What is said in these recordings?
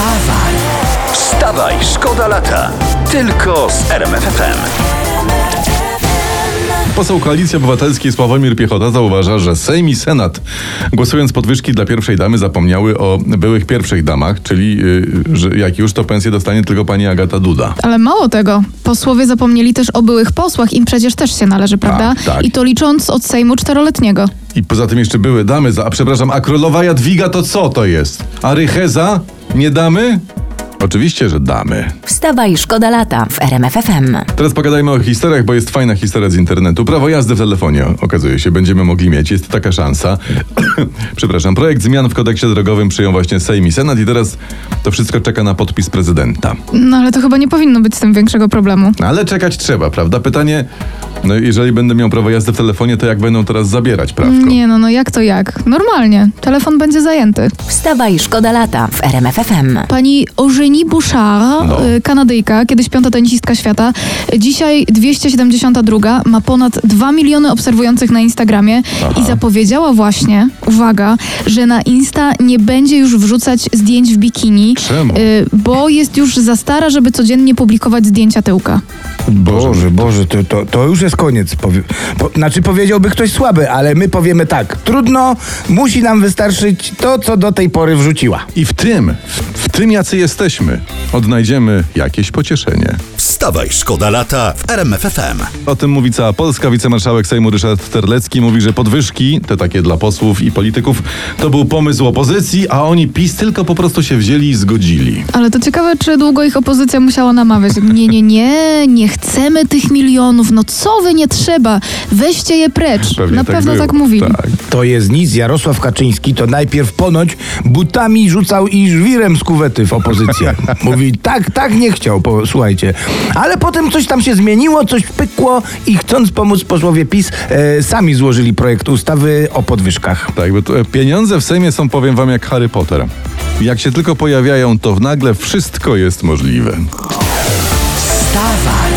Wstawaj! Wstawaj, szkoda lata. Tylko z RMFFM. Poseł Koalicji Obywatelskiej Sławomir Piechota zauważa, że Sejm i Senat głosując podwyżki dla pierwszej damy zapomniały o byłych pierwszych damach, czyli yy, że jak już to pensję dostanie tylko pani Agata Duda. Ale mało tego, posłowie zapomnieli też o byłych posłach, im przecież też się należy, prawda? tak. I to licząc od Sejmu czteroletniego. I poza tym jeszcze były damy, za, a przepraszam, a królowa Jadwiga to co to jest? A Rycheza? Nie damy? Oczywiście, że damy. Wstawaj, szkoda lata w RMFFM. Teraz pogadajmy o historiach, bo jest fajna historia z internetu. Prawo jazdy w telefonie, okazuje się, będziemy mogli mieć. Jest taka szansa. Przepraszam, projekt zmian w kodeksie drogowym przyjął właśnie Sejm i Senat i teraz to wszystko czeka na podpis prezydenta. No ale to chyba nie powinno być z tym większego problemu. Ale czekać trzeba, prawda? Pytanie, no jeżeli będę miał prawo jazdy w telefonie, to jak będą teraz zabierać prawko? Nie no, no jak to jak? Normalnie. Telefon będzie zajęty. Wstawaj, szkoda lata w RMFFM. Pani Eugenie Bouchard, No. y, Kanadyjka, kiedyś piąta tenisistka świata, dzisiaj 272, ma ponad 2 miliony obserwujących na Instagramie i zapowiedziała właśnie, uwaga, że na Insta nie będzie już wrzucać zdjęć w bikini, Czemu? y, bo jest już za stara, żeby codziennie publikować zdjęcia tyłka. Boże, Boże, to, to, to już jest koniec. Powie, po, znaczy powiedziałby ktoś słaby, ale my powiemy tak. Trudno, musi nam wystarczyć to, co do tej pory wrzuciła. I w tym, w tym jacy jesteśmy, odnajdziemy jakieś pocieszenie. Wstawaj, szkoda lata w RMFFM. O tym mówi cała Polska. Wicemarszałek Sejmu Ryszard Terlecki mówi, że podwyżki, te takie dla posłów i polityków, to był pomysł opozycji, a oni PiS tylko po prostu się wzięli i zgodzili. Ale to ciekawe, czy długo ich opozycja musiała namawiać. Nie, nie, nie, nie chcemy tych milionów, no co wy nie trzeba, weźcie je precz. Pewnie Na tak pewno było. tak mówili. Tak. To jest nic. Jarosław Kaczyński to najpierw ponoć butami rzucał i żwirem z kuwety w opozycję. Mówi, tak, tak nie chciał, po, słuchajcie. Ale potem coś tam się zmieniło, coś pykło i chcąc pomóc posłowie PiS, e, sami złożyli projekt ustawy o podwyżkach. Tak, bo to, e, pieniądze w Sejmie są, powiem wam, jak Harry Potter. Jak się tylko pojawiają, to nagle wszystko jest możliwe. Wstawaj!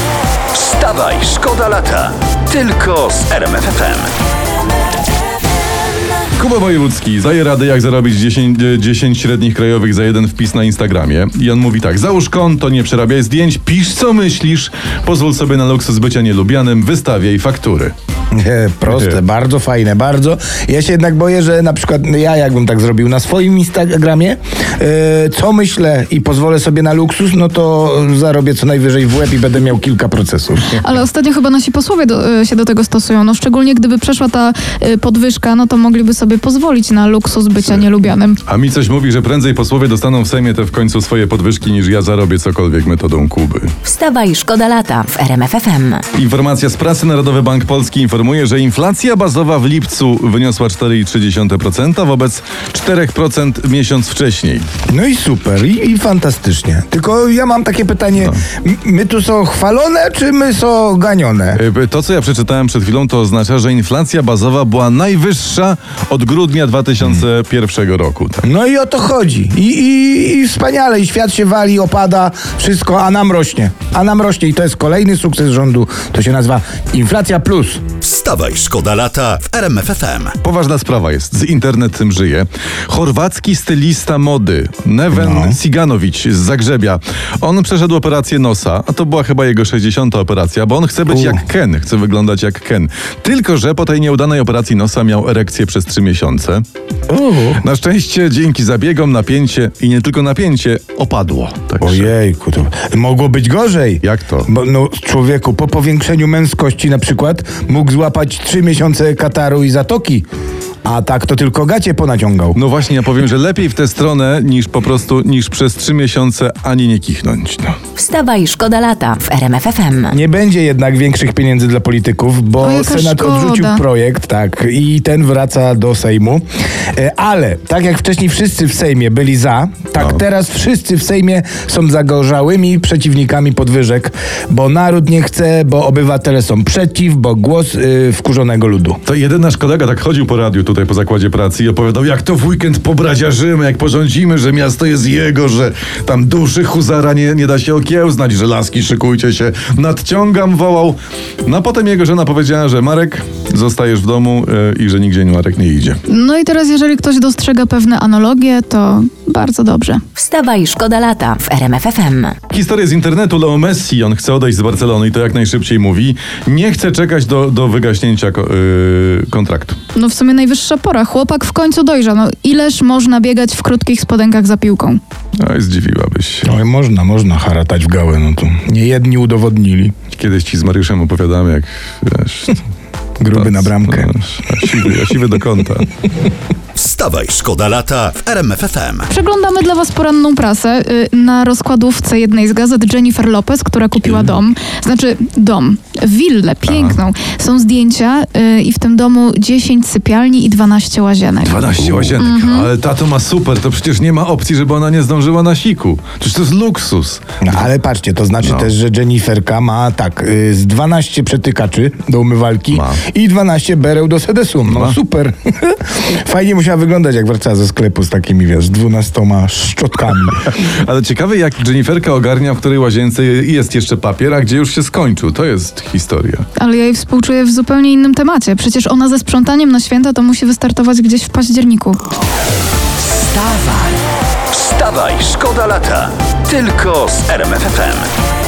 Wstawaj, szkoda lata. Tylko z RMFFM. Kuba Wojewódzki zaje radę, jak zarobić 10, e, 10 średnich krajowych za jeden wpis na Instagramie. I on mówi tak: załóż konto, nie przerabiaj zdjęć, pisz co myślisz, pozwól sobie na luksus bycia nielubianym, wystawiaj faktury. E, proste, Nie. bardzo fajne, bardzo. Ja się jednak boję, że na przykład ja jakbym tak zrobił na swoim Instagramie, e, co myślę i pozwolę sobie na luksus, no to zarobię co najwyżej w łeb i będę miał kilka procesów. Ale ostatnio chyba nasi posłowie do, y, się do tego stosują. No szczególnie gdyby przeszła ta y, podwyżka, no to mogliby sobie pozwolić na luksus bycia nielubianym. A mi coś mówi, że prędzej posłowie dostaną w Sejmie te w końcu swoje podwyżki, niż ja zarobię cokolwiek metodą Kuby. Wstawaj, szkoda lata w RMFFM. Informacja z prasy Narodowy Bank Polski informuje, że inflacja bazowa w lipcu wyniosła 4,3% wobec 4% miesiąc wcześniej. No i super, i, i fantastycznie. Tylko ja mam takie pytanie, m- my tu są chwalone, czy my są ganione? E, To, co ja przeczytałem przed chwilą, to oznacza, że inflacja bazowa była najwyższa od grudnia 2001 roku. Tak. No i o to chodzi. I, i, I wspaniale, i świat się wali, opada, wszystko, a nam rośnie. A nam rośnie i to jest kolejny sukces rządu. To się nazywa inflacja plus. Wstawaj, szkoda lata w RMFFM. Poważna sprawa jest, z internet tym żyje. Chorwacki stylista mody, Neven No. Siganowicz z Zagrzebia. On przeszedł operację nosa, a to była chyba jego 60. operacja, bo on chce być U. jak Ken, chce wyglądać jak Ken. Tylko, że po tej nieudanej operacji nosa miał erekcję przez 3 miesiące. Na szczęście dzięki zabiegom napięcie i nie tylko napięcie opadło. Także. Ojejku, to mogło być gorzej. Jak to? Bo no, człowieku, po powiększeniu męskości na przykład mógł złapać trzy miesiące kataru i zatoki. A tak to tylko gacie ponaciągał. No właśnie, ja powiem, że lepiej w tę stronę niż po prostu, niż przez 3 miesiące ani nie kichnąć. No. Wstawaj, szkoda lata w RMFFM. Nie będzie jednak większych pieniędzy dla polityków, bo O, Senat szkoda. odrzucił projekt, tak, i ten wraca do Sejmu. E, Ale tak jak wcześniej wszyscy w Sejmie byli za, tak No. teraz wszyscy w Sejmie są zagorzałymi przeciwnikami podwyżek, bo naród nie chce, bo obywatele są przeciw, bo głos y, wkurzonego ludu. To jeden nasz kolega tak chodził po radiu tutaj po zakładzie pracy i opowiadał, jak to w weekend pobraziarzymy, jak porządzimy, że miasto jest jego, że tam duszy huzara nie, nie da się okiełznać, że laski szykujcie się, nadciągam, wołał. No a potem jego żona powiedziała, że Marek, zostajesz w domu e, i że nigdzie Marek nie idzie. No i teraz, jeżeli ktoś dostrzega pewne analogie, to Bardzo dobrze. Wstawaj, szkoda lata w RMF FM. Historia z internetu. Leo Messi, on chce odejść z Barcelony i to jak najszybciej mówi. Nie chce czekać do, do wygaśnięcia yy, kontraktu. No w sumie najwyższa pora. Chłopak w końcu dojrzał. No ileż można biegać w krótkich spodenkach za piłką? Oj, zdziwiłabyś się. No i można, można haratać w gałę, no to nie jedni udowodnili. Kiedyś ci z Mariuszem opowiadamy, jak wiesz... Gruby na bramkę. no, siwy, siwy do kąta. Wstawaj, szkoda lata w RMF FM. Przeglądamy dla Was poranną prasę. Y, Na rozkładówce jednej z gazet Jennifer Lopez, która kupiła dom, znaczy dom, willę piękną. Są zdjęcia y, i w tym domu 10 sypialni i 12 łazienek. 12 łazienek, Mhm. ale tato ma super, to przecież nie ma opcji, żeby ona nie zdążyła na siku. Przecież to jest luksus. No, ale patrzcie, to znaczy No. też, że Jenniferka ma tak, y, z 12 przetykaczy do umywalki Ma. i 12 bereł do sedesu. No Ma. super. Fajnie musiała wyglądać, jak wracała ze sklepu z takimi, wiesz, 12 szczotkami. Ale ciekawe, jak Jenniferka ogarnia, w której łazience jest jeszcze papier, a gdzie już się skończył. To jest historia. Ale ja jej współczuję w zupełnie innym temacie. Przecież ona ze sprzątaniem na święta to musi wystartować gdzieś w październiku. Wstawaj, szkoda lata. Tylko z RMF FM.